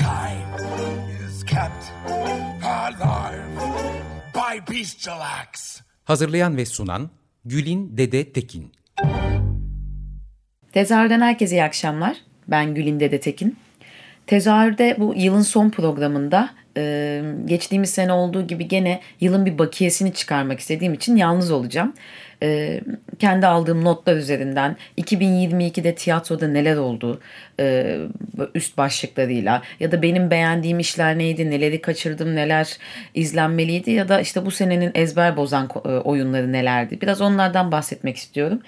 Mankind is kept alive by bestial acts. Hazırlayan ve sunan Gülin Dede Tekin. Tezahürden herkese iyi akşamlar. Ben Gülin Dede Tekin. Tezahürde bu yılın son programında e, geçtiğimiz sene olduğu gibi gene yılın bir bakiyesini çıkarmak istediğim için yalnız olacağım e, kendi aldığım notlar üzerinden 2022'de tiyatroda neler oldu e, üst başlıklarıyla ya da benim beğendiğim işler neydi, neleri kaçırdım, neler izlenmeliydi ya da işte bu senenin ezber bozan e, oyunları nelerdi. Biraz onlardan bahsetmek istiyorum.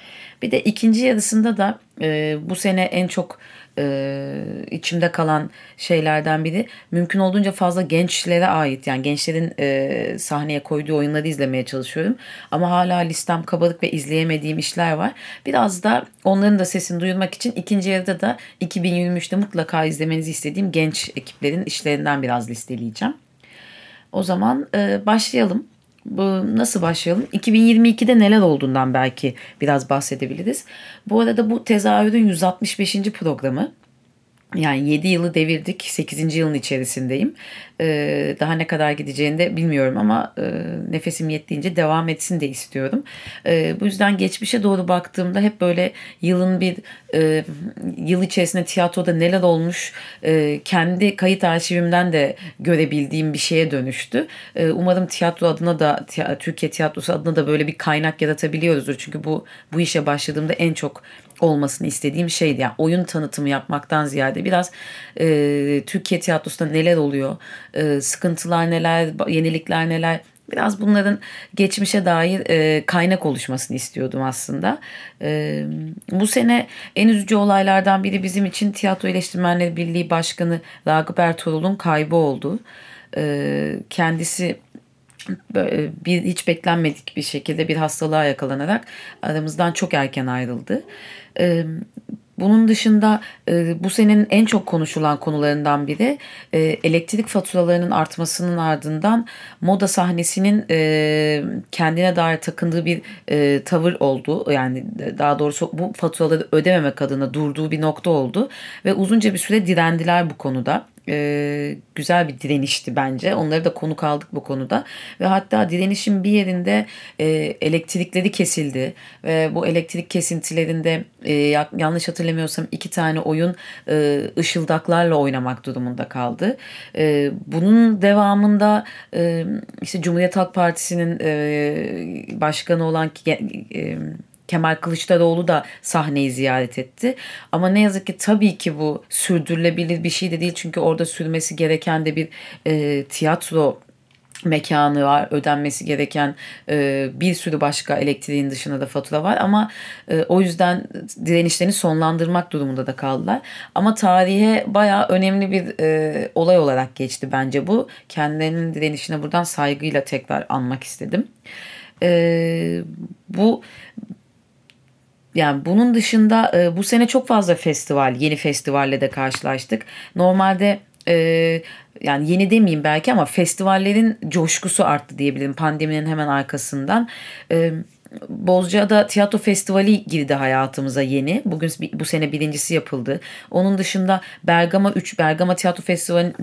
Bir de ikinci yarısında da e, bu sene en çok e, içimde kalan şeylerden biri mümkün olduğunca fazla gençlere ait yani gençlerin e, sahneye koyduğu oyunları izlemeye çalışıyorum. Ama hala listem kabalık ve izleyemediğim işler var. Biraz da onların da sesini duyurmak için ikinci yarıda da 2023'te mutlaka izlemenizi istediğim genç ekiplerin işlerinden biraz listeleyeceğim. O zaman e, başlayalım. Bu, nasıl başlayalım? 2022'de neler olduğundan belki biraz bahsedebiliriz. Bu arada bu tezahürün 165. programı. Yani 7 yılı devirdik. 8. yılın içerisindeyim. Ee, daha ne kadar gideceğini de bilmiyorum ama e, nefesim yettiğince devam etsin de istiyorum. E, bu yüzden geçmişe doğru baktığımda hep böyle yılın bir e, yıl içerisinde tiyatroda neler olmuş e, kendi kayıt arşivimden de görebildiğim bir şeye dönüştü. E, umarım tiyatro adına da Türkiye tiyatrosu adına da böyle bir kaynak yaratabiliyoruzdur. Çünkü bu bu işe başladığımda en çok olmasını istediğim şeydi. Yani oyun tanıtımı yapmaktan ziyade biraz e, Türkiye tiyatrosunda neler oluyor, e, sıkıntılar neler, yenilikler neler biraz bunların geçmişe dair e, kaynak oluşmasını istiyordum aslında. E, bu sene en üzücü olaylardan biri bizim için Tiyatro Eleştirmenleri Birliği Başkanı Ragıp Ertuğrul'un kaybı oldu. E, kendisi bir hiç beklenmedik bir şekilde bir hastalığa yakalanarak aramızdan çok erken ayrıldı. Bunun dışında bu senenin en çok konuşulan konularından biri elektrik faturalarının artmasının ardından moda sahnesinin kendine dair takındığı bir tavır oldu. Yani daha doğrusu bu faturaları ödememek adına durduğu bir nokta oldu ve uzunca bir süre direndiler bu konuda e, güzel bir direnişti bence. Onları da konuk aldık bu konuda. Ve hatta direnişin bir yerinde e, elektrikleri kesildi. Ve bu elektrik kesintilerinde e, yanlış hatırlamıyorsam iki tane oyun e, ışıldaklarla oynamak durumunda kaldı. E, bunun devamında e, işte Cumhuriyet Halk Partisi'nin e, başkanı olan e, Kemal Kılıçdaroğlu da sahneyi ziyaret etti. Ama ne yazık ki tabii ki bu sürdürülebilir bir şey de değil. Çünkü orada sürmesi gereken de bir e, tiyatro mekanı var, ödenmesi gereken e, bir sürü başka elektriğin dışında da fatura var ama e, o yüzden direnişlerini sonlandırmak durumunda da kaldılar. Ama tarihe bayağı önemli bir e, olay olarak geçti bence bu. Kendilerinin direnişine buradan saygıyla tekrar anmak istedim. E, bu yani bunun dışında e, bu sene çok fazla festival, yeni festivalle de karşılaştık. Normalde e, yani yeni demeyeyim belki ama festivallerin coşkusu arttı diyebilirim pandeminin hemen arkasından. E, Bozcaada Tiyatro Festivali girdi hayatımıza yeni. Bugün bu sene birincisi yapıldı. Onun dışında Bergama 3 Bergama Tiyatro Festivali'nin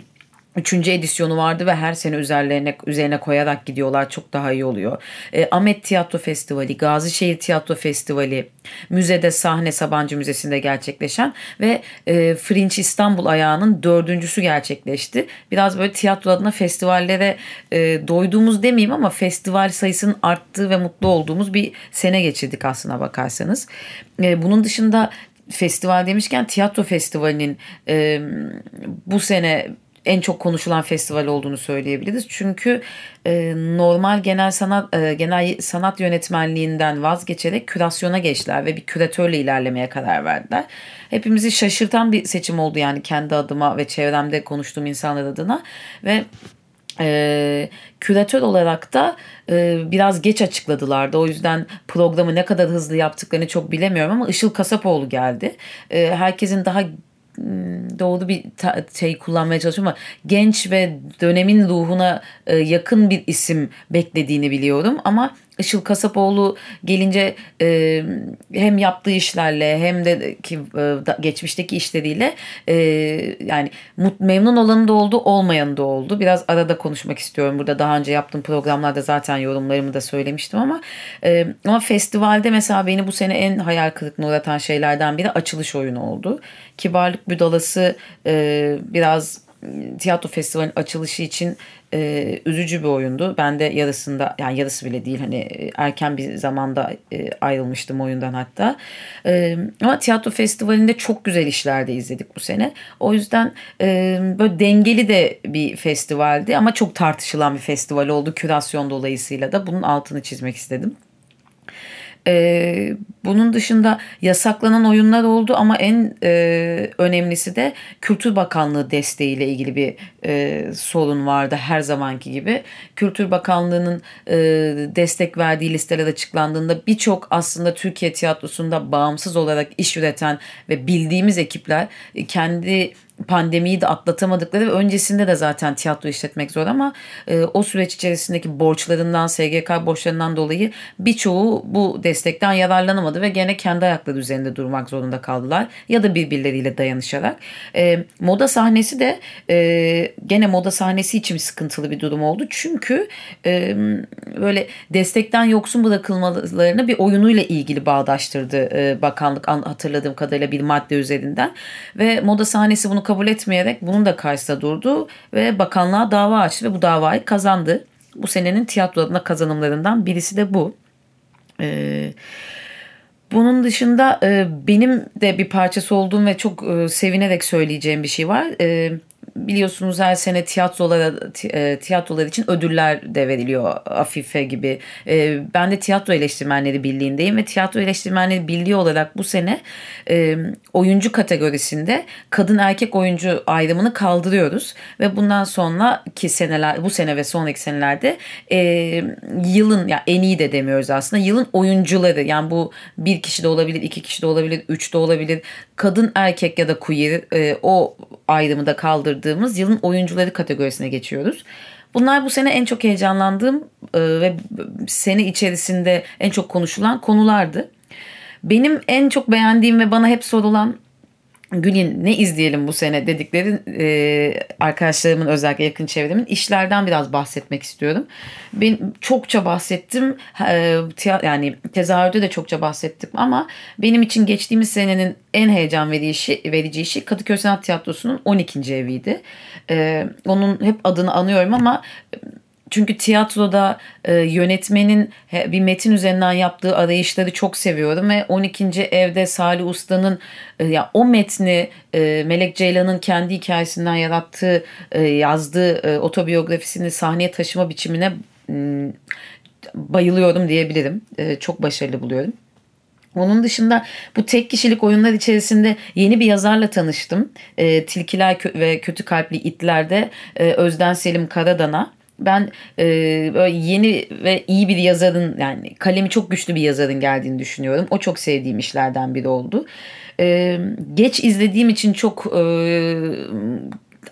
Üçüncü edisyonu vardı ve her sene üzerlerine üzerine koyarak gidiyorlar. Çok daha iyi oluyor. E, Ahmet Tiyatro Festivali, Gazişehir Tiyatro Festivali, müzede sahne Sabancı Müzesi'nde gerçekleşen ve e, Fringe İstanbul ayağının dördüncüsü gerçekleşti. Biraz böyle tiyatro adına festivallere e, doyduğumuz demeyeyim ama festival sayısının arttığı ve mutlu olduğumuz bir sene geçirdik aslına bakarsanız. E, bunun dışında festival demişken tiyatro festivalinin e, bu sene en çok konuşulan festival olduğunu söyleyebiliriz. Çünkü e, normal genel sanat e, genel sanat yönetmenliğinden vazgeçerek kürasyona geçtiler ve bir küratörle ilerlemeye karar verdiler. Hepimizi şaşırtan bir seçim oldu yani kendi adıma ve çevremde konuştuğum insanlar adına ve e, küratör olarak da e, biraz geç açıkladılardı. O yüzden programı ne kadar hızlı yaptıklarını çok bilemiyorum ama Işıl Kasapoğlu geldi. E, herkesin daha doğru bir şey kullanmaya çalışıyorum ama genç ve dönemin ruhuna e, yakın bir isim beklediğini biliyorum ama Işıl Kasapoğlu gelince e, hem yaptığı işlerle hem de ki e, geçmişteki işleriyle e, yani mut, memnun olanı da oldu olmayanı da oldu. Biraz arada konuşmak istiyorum. Burada daha önce yaptığım programlarda zaten yorumlarımı da söylemiştim ama e, ama festivalde mesela beni bu sene en hayal kırıklığına uğratan şeylerden biri açılış oyunu oldu. Kibarlık Budalası e, biraz tiyatro festivalinin açılışı için e, üzücü bir oyundu. Ben de yarısında yani yarısı bile değil hani e, erken bir zamanda e, ayrılmıştım oyundan hatta. E, ama tiyatro festivalinde çok güzel işler de izledik bu sene. O yüzden e, böyle dengeli de bir festivaldi ama çok tartışılan bir festival oldu kürasyon dolayısıyla da bunun altını çizmek istedim. E, bunun dışında yasaklanan oyunlar oldu ama en e, önemlisi de Kültür Bakanlığı desteğiyle ilgili bir e, sorun vardı her zamanki gibi. Kültür Bakanlığı'nın e, destek verdiği listeler açıklandığında birçok aslında Türkiye tiyatrosunda bağımsız olarak iş üreten ve bildiğimiz ekipler kendi pandemiyi de atlatamadıkları ve öncesinde de zaten tiyatro işletmek zor ama e, o süreç içerisindeki borçlarından, SGK borçlarından dolayı birçoğu bu destekten yararlanamadı ve gene kendi ayakları üzerinde durmak zorunda kaldılar ya da birbirleriyle dayanışarak. E, moda sahnesi de e, gene moda sahnesi için sıkıntılı bir durum oldu. Çünkü e, böyle destekten yoksun bırakılmalarını bir oyunuyla ilgili bağdaştırdı e, bakanlık hatırladığım kadarıyla bir madde üzerinden ve moda sahnesi bunu kabul etmeyerek bunun da karşısında durdu ve bakanlığa dava açtı ve bu davayı kazandı. Bu senenin tiyatro adına kazanımlarından birisi de bu. Ee, bunun dışında e, benim de bir parçası olduğum ve çok e, sevinerek söyleyeceğim bir şey var. E, biliyorsunuz her sene tiyatrolara e, tiyatrolar için ödüller de veriliyor Afife gibi. E, ben de Tiyatro Eleştirmenleri Birliği'ndeyim ve Tiyatro Eleştirmenleri Birliği olarak bu sene e, oyuncu kategorisinde kadın erkek oyuncu ayrımını kaldırıyoruz ve bundan sonra ki seneler bu sene ve sonraki senelerde yılın ya yani en iyi de demiyoruz aslında yılın oyuncuları yani bu bir kişi de olabilir iki kişi de olabilir üç de olabilir kadın erkek ya da queer o ayrımı da kaldırdı yaptığımız yılın oyuncuları kategorisine geçiyoruz. Bunlar bu sene en çok heyecanlandığım e, ve sene içerisinde en çok konuşulan konulardı. Benim en çok beğendiğim ve bana hep sorulan Gül'in ne izleyelim bu sene dedikleri e, arkadaşlarımın özellikle yakın çevremin işlerden biraz bahsetmek istiyorum. Ben çokça bahsettim e, yani tezahürde de çokça bahsettim ama benim için geçtiğimiz senenin en heyecan verici, verici işi Kadıköy Sanat Tiyatrosu'nun 12. eviydi. E, onun hep adını anıyorum ama çünkü tiyatroda e, yönetmenin bir metin üzerinden yaptığı arayışları çok seviyorum ve 12. evde Salih Usta'nın e, ya o metni e, Melek Ceylan'ın kendi hikayesinden yarattığı e, yazdığı e, otobiyografisini sahneye taşıma biçimine e, bayılıyorum diyebilirim. E, çok başarılı buluyorum. Onun dışında bu tek kişilik oyunlar içerisinde yeni bir yazarla tanıştım. E, Tilkiler ve Kötü Kalpli İtler'de e, Özden Selim Karadan'a ben e, böyle yeni ve iyi bir yazarın yani kalemi çok güçlü bir yazarın geldiğini düşünüyorum. O çok sevdiğim işlerden biri oldu. E, geç izlediğim için çok e,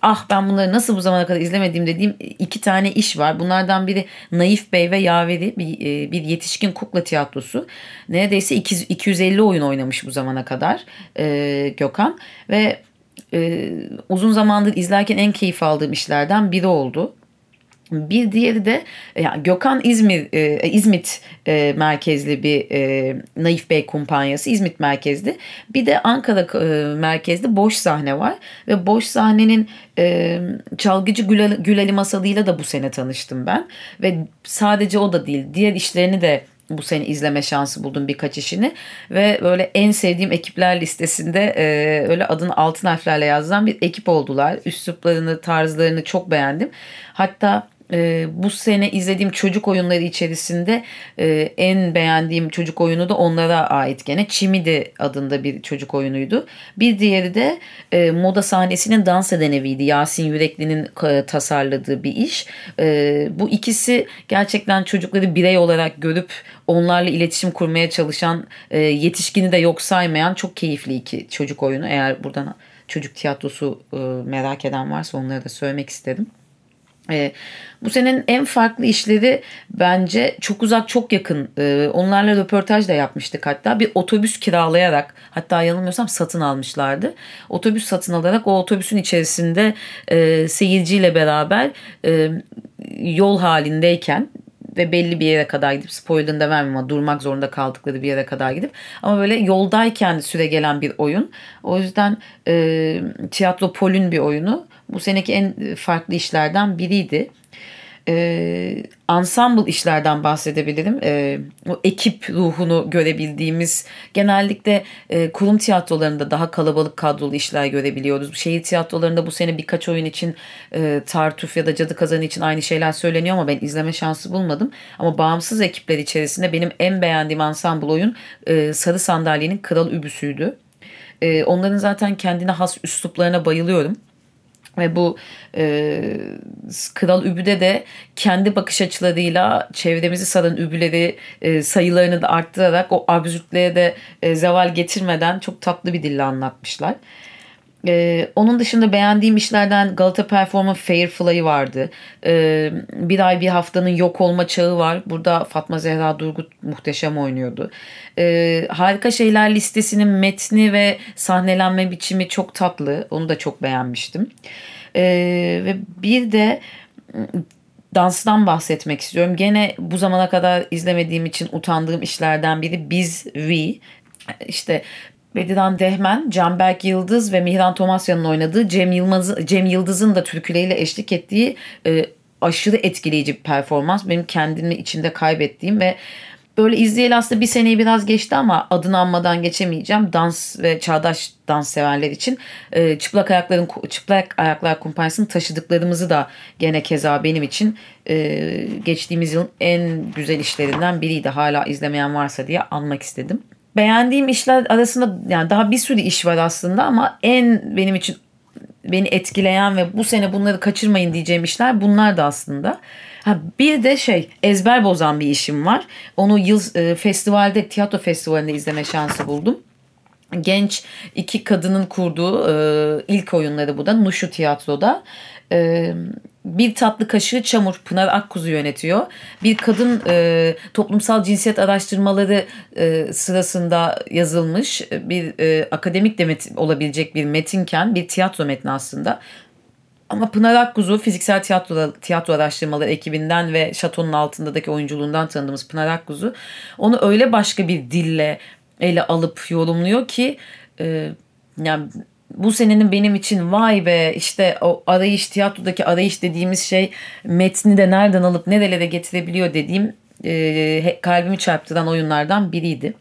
ah ben bunları nasıl bu zamana kadar izlemediğim dediğim iki tane iş var. Bunlardan biri Naif Bey ve Yaveri bir, e, bir yetişkin kukla tiyatrosu. Neredeyse 250 oyun oynamış bu zamana kadar e, Gökhan ve e, uzun zamandır izlerken en keyif aldığım işlerden biri oldu. Bir diğeri de yani Gökhan İzmir e, İzmit e, merkezli bir e, Naif Bey kumpanyası İzmit merkezli. Bir de Ankara e, merkezli boş sahne var ve boş sahnenin e, çalgıcı Gül, Gül Ali Masalı'yla da bu sene tanıştım ben ve sadece o da değil diğer işlerini de bu sene izleme şansı buldum birkaç işini ve böyle en sevdiğim ekipler listesinde e, öyle adını altın harflerle yazılan bir ekip oldular. Üsluplarını, tarzlarını çok beğendim. Hatta e, bu sene izlediğim çocuk oyunları içerisinde e, en beğendiğim çocuk oyunu da onlara ait gene. Chimidi adında bir çocuk oyunuydu. Bir diğeri de e, moda sahnesinin dans eden eviydi. Yasin Yürekli'nin e, tasarladığı bir iş. E, bu ikisi gerçekten çocukları birey olarak görüp onlarla iletişim kurmaya çalışan e, yetişkini de yok saymayan çok keyifli iki çocuk oyunu. Eğer buradan çocuk tiyatrosu e, merak eden varsa onları da söylemek istedim. E, bu senin en farklı işleri bence çok uzak çok yakın. E, onlarla röportaj da yapmıştık hatta. Bir otobüs kiralayarak hatta yanılmıyorsam satın almışlardı. Otobüs satın alarak o otobüsün içerisinde e, seyirciyle beraber e, yol halindeyken ve belli bir yere kadar gidip spoilerını da vermem ama durmak zorunda kaldıkları bir yere kadar gidip ama böyle yoldayken süre gelen bir oyun. O yüzden e, tiyatro Pol'ün bir oyunu. Bu seneki en farklı işlerden biriydi e, ensemble işlerden bahsedebilirim. E, o ekip ruhunu görebildiğimiz genellikle e, kurum tiyatrolarında daha kalabalık kadrolu işler görebiliyoruz. Şehir tiyatrolarında bu sene birkaç oyun için e, Tartuf ya da Cadı Kazanı için aynı şeyler söyleniyor ama ben izleme şansı bulmadım. Ama bağımsız ekipler içerisinde benim en beğendiğim ensemble oyun e, Sarı Sandalye'nin Kral Übüsü'ydü. E, onların zaten kendine has üsluplarına bayılıyorum. Ve bu e, Kral Übü'de de kendi bakış açılarıyla çevremizi saran übüleri e, sayılarını da arttırarak o absürtlüğe de e, zeval getirmeden çok tatlı bir dille anlatmışlar. Ee, onun dışında beğendiğim işlerden Galata Performance Fairfly vardı. Ee, bir ay bir haftanın yok olma çağı var. Burada Fatma Zehra Durgut muhteşem oynuyordu. Ee, harika şeyler listesinin metni ve sahnelenme biçimi çok tatlı. Onu da çok beğenmiştim. Ee, ve bir de danstan bahsetmek istiyorum. Gene bu zamana kadar izlemediğim için utandığım işlerden biri Biz We. İşte Bediran Dehmen, Canberk Yıldız ve Mihran Tomasya'nın oynadığı Cem, Yılmaz, Cem Yıldız'ın da türküleriyle eşlik ettiği e, aşırı etkileyici bir performans. Benim kendimi içinde kaybettiğim ve böyle izleyeli aslında bir seneyi biraz geçti ama adını anmadan geçemeyeceğim. Dans ve çağdaş dans severler için e, çıplak ayakların çıplak ayaklar kumpanyasını taşıdıklarımızı da gene keza benim için e, geçtiğimiz yılın en güzel işlerinden biriydi. Hala izlemeyen varsa diye anmak istedim beğendiğim işler arasında yani daha bir sürü iş var aslında ama en benim için beni etkileyen ve bu sene bunları kaçırmayın diyeceğim işler bunlar da aslında. Ha, bir de şey ezber bozan bir işim var. Onu yıl e, festivalde tiyatro festivalinde izleme şansı buldum. Genç iki kadının kurduğu e, ilk oyunları bu da Nuşu Tiyatro'da. E, bir tatlı kaşığı çamur Pınar Akkuzu yönetiyor. Bir kadın e, toplumsal cinsiyet araştırmaları e, sırasında yazılmış bir e, akademik demet olabilecek bir metinken bir tiyatro metni aslında. Ama Pınar Akkuzu fiziksel tiyatro, tiyatro araştırmaları ekibinden ve şatonun altındaki oyunculuğundan tanıdığımız Pınar Akkuzu onu öyle başka bir dille ele alıp yorumluyor ki e, yani bu senenin benim için vay be işte o arayış tiyatrodaki arayış dediğimiz şey metni de nereden alıp nerelere getirebiliyor dediğim e, kalbimi çarptıran oyunlardan biriydi.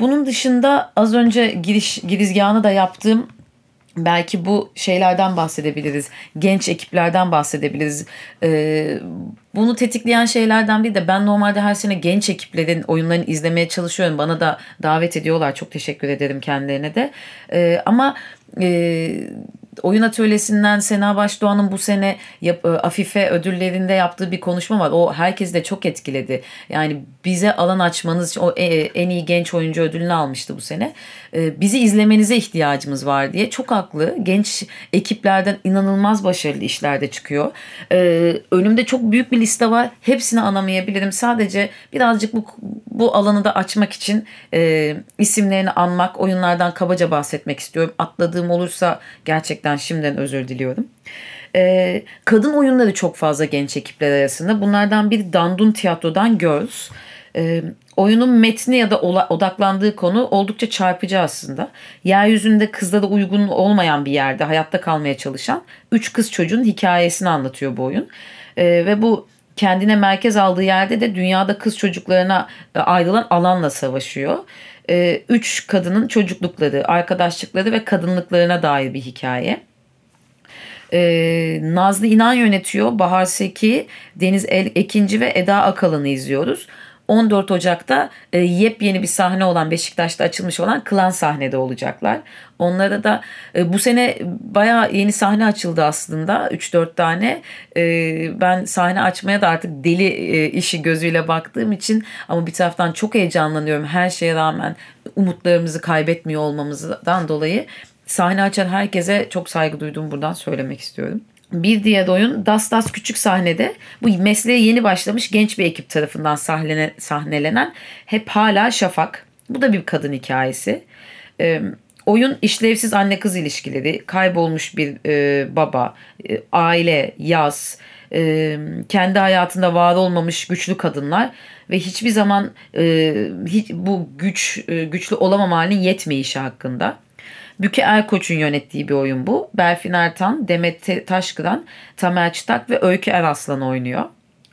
Bunun dışında az önce giriş girizgahını da yaptığım belki bu şeylerden bahsedebiliriz. Genç ekiplerden bahsedebiliriz. Ee, bunu tetikleyen şeylerden bir de ben normalde her sene genç ekiplerin oyunlarını izlemeye çalışıyorum. Bana da davet ediyorlar. Çok teşekkür ederim kendilerine de. Ee, ama e, oyun atölyesinden Sena Başdoğan'ın bu sene yap, e, Afife ödüllerinde yaptığı bir konuşma var. O herkesi de çok etkiledi. Yani bize alan açmanız için o e, en iyi genç oyuncu ödülünü almıştı bu sene. E, bizi izlemenize ihtiyacımız var diye. Çok haklı. Genç ekiplerden inanılmaz başarılı işler de çıkıyor. Önümde çok büyük bir liste var. Hepsini anamayabilirim. Sadece birazcık bu, bu alanı da açmak için isimlerini anmak, oyunlardan kabaca bahsetmek istiyorum. Atladığım olursa gerçekten gerçekten şimdiden özür diliyorum. Ee, kadın oyunları çok fazla genç ekipler arasında. Bunlardan bir Dandun Tiyatro'dan Girls. Ee, oyunun metni ya da odaklandığı konu oldukça çarpıcı aslında. Yeryüzünde kızlara uygun olmayan bir yerde hayatta kalmaya çalışan üç kız çocuğun hikayesini anlatıyor bu oyun. Ee, ve bu kendine merkez aldığı yerde de dünyada kız çocuklarına ayrılan alanla savaşıyor. E, üç kadının çocuklukları, arkadaşlıkları ve kadınlıklarına dair bir hikaye. Ee, Nazlı İnan yönetiyor. Bahar Seki, Deniz Ekinci ve Eda Akalın'ı izliyoruz. 14 Ocak'ta e, yepyeni bir sahne olan Beşiktaş'ta açılmış olan Klan sahnede olacaklar. Onlara da e, bu sene bayağı yeni sahne açıldı aslında 3-4 tane. E, ben sahne açmaya da artık deli e, işi gözüyle baktığım için ama bir taraftan çok heyecanlanıyorum. Her şeye rağmen umutlarımızı kaybetmiyor olmamızdan dolayı sahne açan herkese çok saygı duyduğumu buradan söylemek istiyorum. Bir diğer oyun Das Das Küçük Sahnede bu mesleğe yeni başlamış genç bir ekip tarafından sahnelenen, sahnelenen Hep Hala Şafak. Bu da bir kadın hikayesi. Ee, oyun işlevsiz anne kız ilişkileri, kaybolmuş bir e, baba, e, aile, yaz, e, kendi hayatında var olmamış güçlü kadınlar ve hiçbir zaman e, hiç, bu güç e, güçlü olamam halinin yetmeyişi hakkında. Büke Erkoç'un yönettiği bir oyun bu. Berfin Ertan, Demet Taşkıran, Tamer Çıtak ve Öykü Eraslan oynuyor.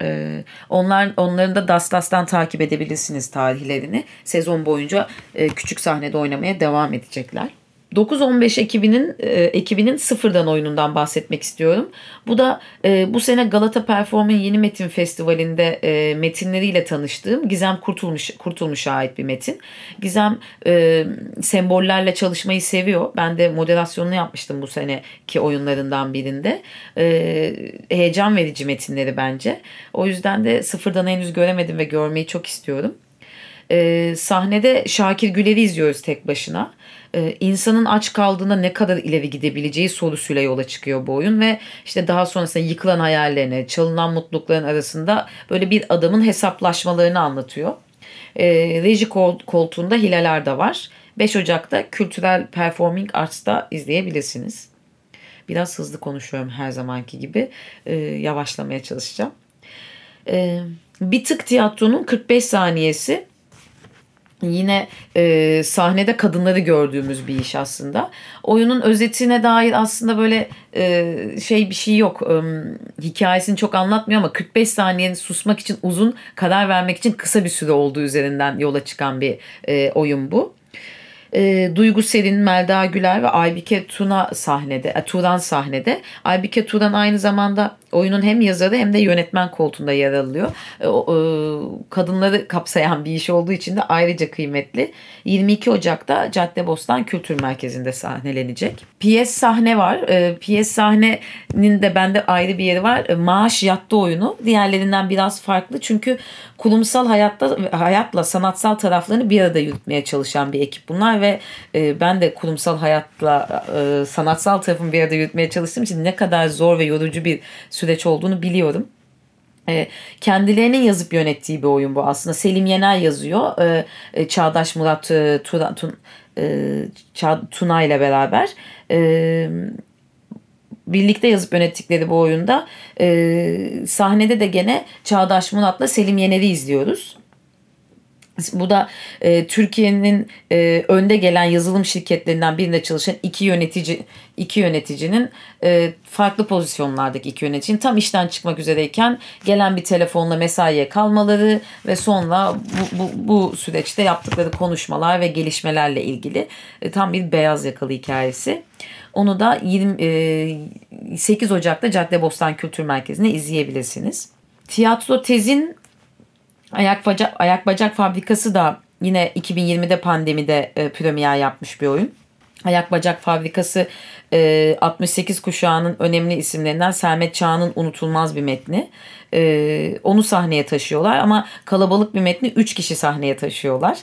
Ee, onlar onların da Dastas'tan takip edebilirsiniz tarihlerini. Sezon boyunca e, küçük sahnede oynamaya devam edecekler. 9-15 ekibinin e, ekibinin sıfırdan oyunundan bahsetmek istiyorum. Bu da e, bu sene Galata Perform'un Yeni Metin Festivali'nde e, metinleriyle tanıştığım Gizem Kurtulmuş Kurtulmuş'a ait bir metin. Gizem e, sembollerle çalışmayı seviyor. Ben de moderasyonunu yapmıştım bu seneki oyunlarından birinde. E, heyecan verici metinleri bence. O yüzden de sıfırdan henüz göremedim ve görmeyi çok istiyorum. E, sahnede Şakir Güler'i izliyoruz tek başına e, insanın aç kaldığında ne kadar ileri gidebileceği sorusuyla yola çıkıyor bu oyun ve işte daha sonrasında yıkılan hayallerine, çalınan mutlulukların arasında böyle bir adamın hesaplaşmalarını anlatıyor. E, reji koltuğunda Hilal da var. 5 Ocak'ta Kültürel Performing Arts'ta izleyebilirsiniz. Biraz hızlı konuşuyorum her zamanki gibi. E, yavaşlamaya çalışacağım. E, bir tık tiyatronun 45 saniyesi yine e, sahnede kadınları gördüğümüz bir iş aslında. Oyunun özetine dair aslında böyle e, şey bir şey yok. E, hikayesini çok anlatmıyor ama 45 saniyenin susmak için uzun, karar vermek için kısa bir süre olduğu üzerinden yola çıkan bir e, oyun bu e, Duygu Serin, Melda Güler ve Aybike Tuna sahnede, e, Turan sahnede. Aybike Turan aynı zamanda oyunun hem yazarı hem de yönetmen koltuğunda yer alıyor. E, e, kadınları kapsayan bir iş olduğu için de ayrıca kıymetli. 22 Ocak'ta Caddebostan Kültür Merkezi'nde sahnelenecek. Piyes sahne var. E, piyes sahnenin de bende ayrı bir yeri var. E, maaş yattı oyunu. Diğerlerinden biraz farklı çünkü kurumsal hayatta hayatla sanatsal taraflarını bir arada yürütmeye çalışan bir ekip bunlar ve e, ben de kurumsal hayatla e, sanatsal tarafımı bir arada yürütmeye çalıştığım için ne kadar zor ve yorucu bir süreç olduğunu biliyorum. E, kendilerinin yazıp yönettiği bir oyun bu aslında. Selim Yener yazıyor. E, e, Çağdaş Murat Tuna, Tun, Tuna ile beraber. Birlikte yazıp yönettikleri bu oyunda sahnede de gene Çağdaş Murat'la Selim Yener'i izliyoruz. Bu da e, Türkiye'nin e, önde gelen yazılım şirketlerinden birinde çalışan iki yönetici iki yöneticinin e, farklı pozisyonlardaki iki yöneticinin tam işten çıkmak üzereyken gelen bir telefonla mesaiye kalmaları ve sonra bu, bu, bu süreçte yaptıkları konuşmalar ve gelişmelerle ilgili e, tam bir beyaz yakalı hikayesi. Onu da 20, 8 e, Ocak'ta Caddebostan Kültür Merkezi'nde izleyebilirsiniz. Tiyatro Tez'in Ayak Bacak, Ayak Bacak Fabrikası da yine 2020'de pandemide e, premier yapmış bir oyun. Ayak Bacak Fabrikası e, 68 kuşağının önemli isimlerinden Sermet Çağ'ın unutulmaz bir metni. E, onu sahneye taşıyorlar ama kalabalık bir metni 3 kişi sahneye taşıyorlar.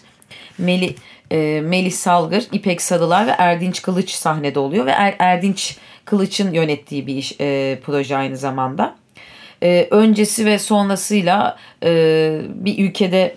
Melih e, Melih Salgır, İpek Sarılar ve Erdinç Kılıç sahnede oluyor ve er, Erdinç Kılıç'ın yönettiği bir iş e, proje aynı zamanda. E, öncesi ve sonrasıyla e, bir ülkede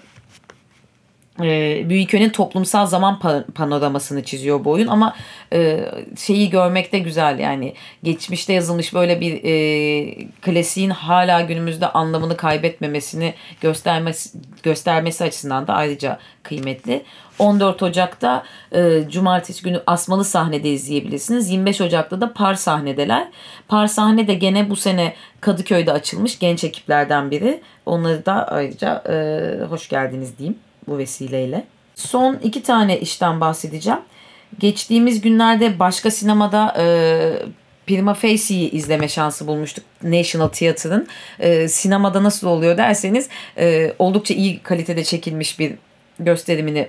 e, Büyükön'ün toplumsal zaman panoramasını çiziyor bu oyun ama e, şeyi görmek de güzel yani geçmişte yazılmış böyle bir e, klasiğin hala günümüzde anlamını kaybetmemesini göstermesi, göstermesi açısından da ayrıca kıymetli. 14 Ocak'ta e, cumartesi günü asmalı sahnede izleyebilirsiniz. 25 Ocak'ta da par sahnedeler. Par sahne de gene bu sene Kadıköy'de açılmış genç ekiplerden biri. Onları da ayrıca e, hoş geldiniz diyeyim bu vesileyle. Son iki tane işten bahsedeceğim. Geçtiğimiz günlerde başka sinemada e, Prima Facie'yi izleme şansı bulmuştuk National Theatre'ın. E, sinemada nasıl oluyor derseniz e, oldukça iyi kalitede çekilmiş bir gösterimini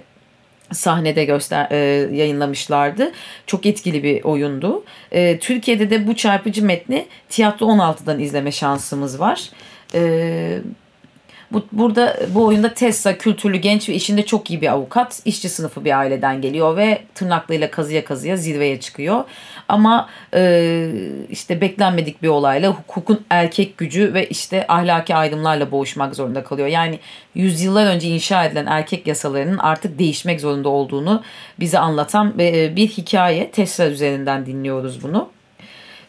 sahnede göster e, yayınlamışlardı. Çok etkili bir oyundu. E, Türkiye'de de bu çarpıcı metni Tiyatro 16'dan izleme şansımız var. E, bu, burada bu oyunda Tessa kültürlü genç ve işinde çok iyi bir avukat. işçi sınıfı bir aileden geliyor ve tırnaklarıyla kazıya kazıya zirveye çıkıyor. Ama e, işte beklenmedik bir olayla hukukun erkek gücü ve işte ahlaki ayrımlarla boğuşmak zorunda kalıyor. Yani yüzyıllar önce inşa edilen erkek yasalarının artık değişmek zorunda olduğunu bize anlatan e, bir hikaye. Tessa üzerinden dinliyoruz bunu.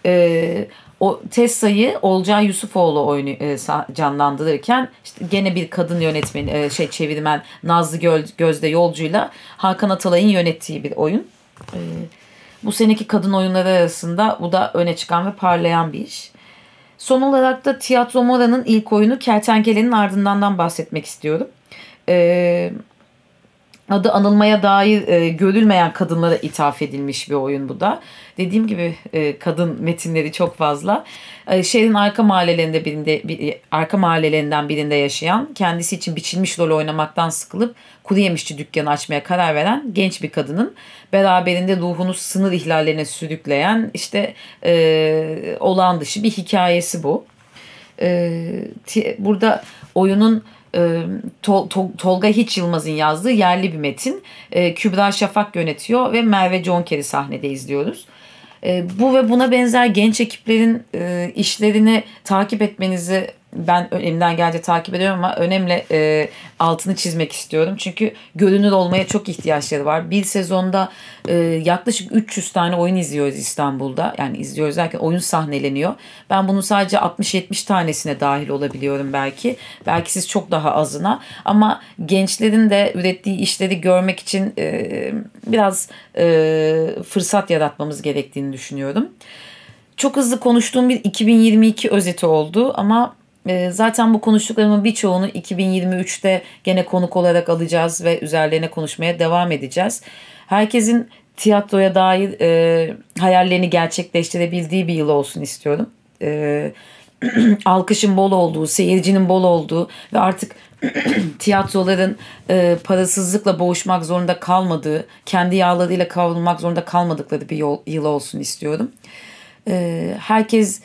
E, o Tessa'yı Olcay Yusufoğlu oyunu e, canlandırırken işte gene bir kadın yönetmen e, şey çevirmen Nazlı Göl, Gözde Yolcu'yla Hakan Atalay'ın yönettiği bir oyun. E, bu seneki kadın oyunları arasında bu da öne çıkan ve parlayan bir iş. Son olarak da Tiyatro Mora'nın ilk oyunu Kertenkele'nin ardındandan bahsetmek istiyorum. Ee, adı anılmaya dair e, görülmeyen kadınlara ithaf edilmiş bir oyun bu da. Dediğim gibi e, kadın metinleri çok fazla. E, şehrin arka mahallelerinde birinde bir, arka mahallelerinden birinde yaşayan, kendisi için biçilmiş rol oynamaktan sıkılıp kuru yemişçi dükkanı açmaya karar veren genç bir kadının beraberinde ruhunu sınır ihlallerine sürükleyen işte e, olağan dışı bir hikayesi bu. E, burada oyunun e, Tol, Tol, Tolga Hiç Yılmaz'ın yazdığı yerli bir metin. E, Kübra Şafak yönetiyor ve Merve Conker'i sahnede izliyoruz. E, bu ve buna benzer genç ekiplerin e, işlerini takip etmenizi ben elimden geldiği takip ediyorum ama önemli e, altını çizmek istiyorum. Çünkü görünür olmaya çok ihtiyaçları var. Bir sezonda e, yaklaşık 300 tane oyun izliyoruz İstanbul'da. Yani izliyoruz derken oyun sahneleniyor. Ben bunun sadece 60-70 tanesine dahil olabiliyorum belki. Belki siz çok daha azına. Ama gençlerin de ürettiği işleri görmek için e, biraz e, fırsat yaratmamız gerektiğini düşünüyorum. Çok hızlı konuştuğum bir 2022 özeti oldu ama zaten bu konuştuklarımın birçoğunu 2023'te gene konuk olarak alacağız ve üzerlerine konuşmaya devam edeceğiz. Herkesin tiyatroya dair e, hayallerini gerçekleştirebildiği bir yıl olsun istiyorum. E, alkışın bol olduğu, seyircinin bol olduğu ve artık tiyatroların e, parasızlıkla boğuşmak zorunda kalmadığı, kendi yağlarıyla kavrulmak zorunda kalmadıkları bir yol, yıl olsun istiyorum. E, herkes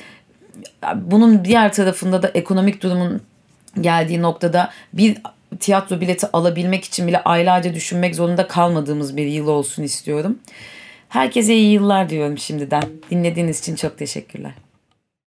bunun diğer tarafında da ekonomik durumun geldiği noktada bir tiyatro bileti alabilmek için bile aylarca düşünmek zorunda kalmadığımız bir yıl olsun istiyorum. Herkese iyi yıllar diyorum şimdiden. Dinlediğiniz için çok teşekkürler.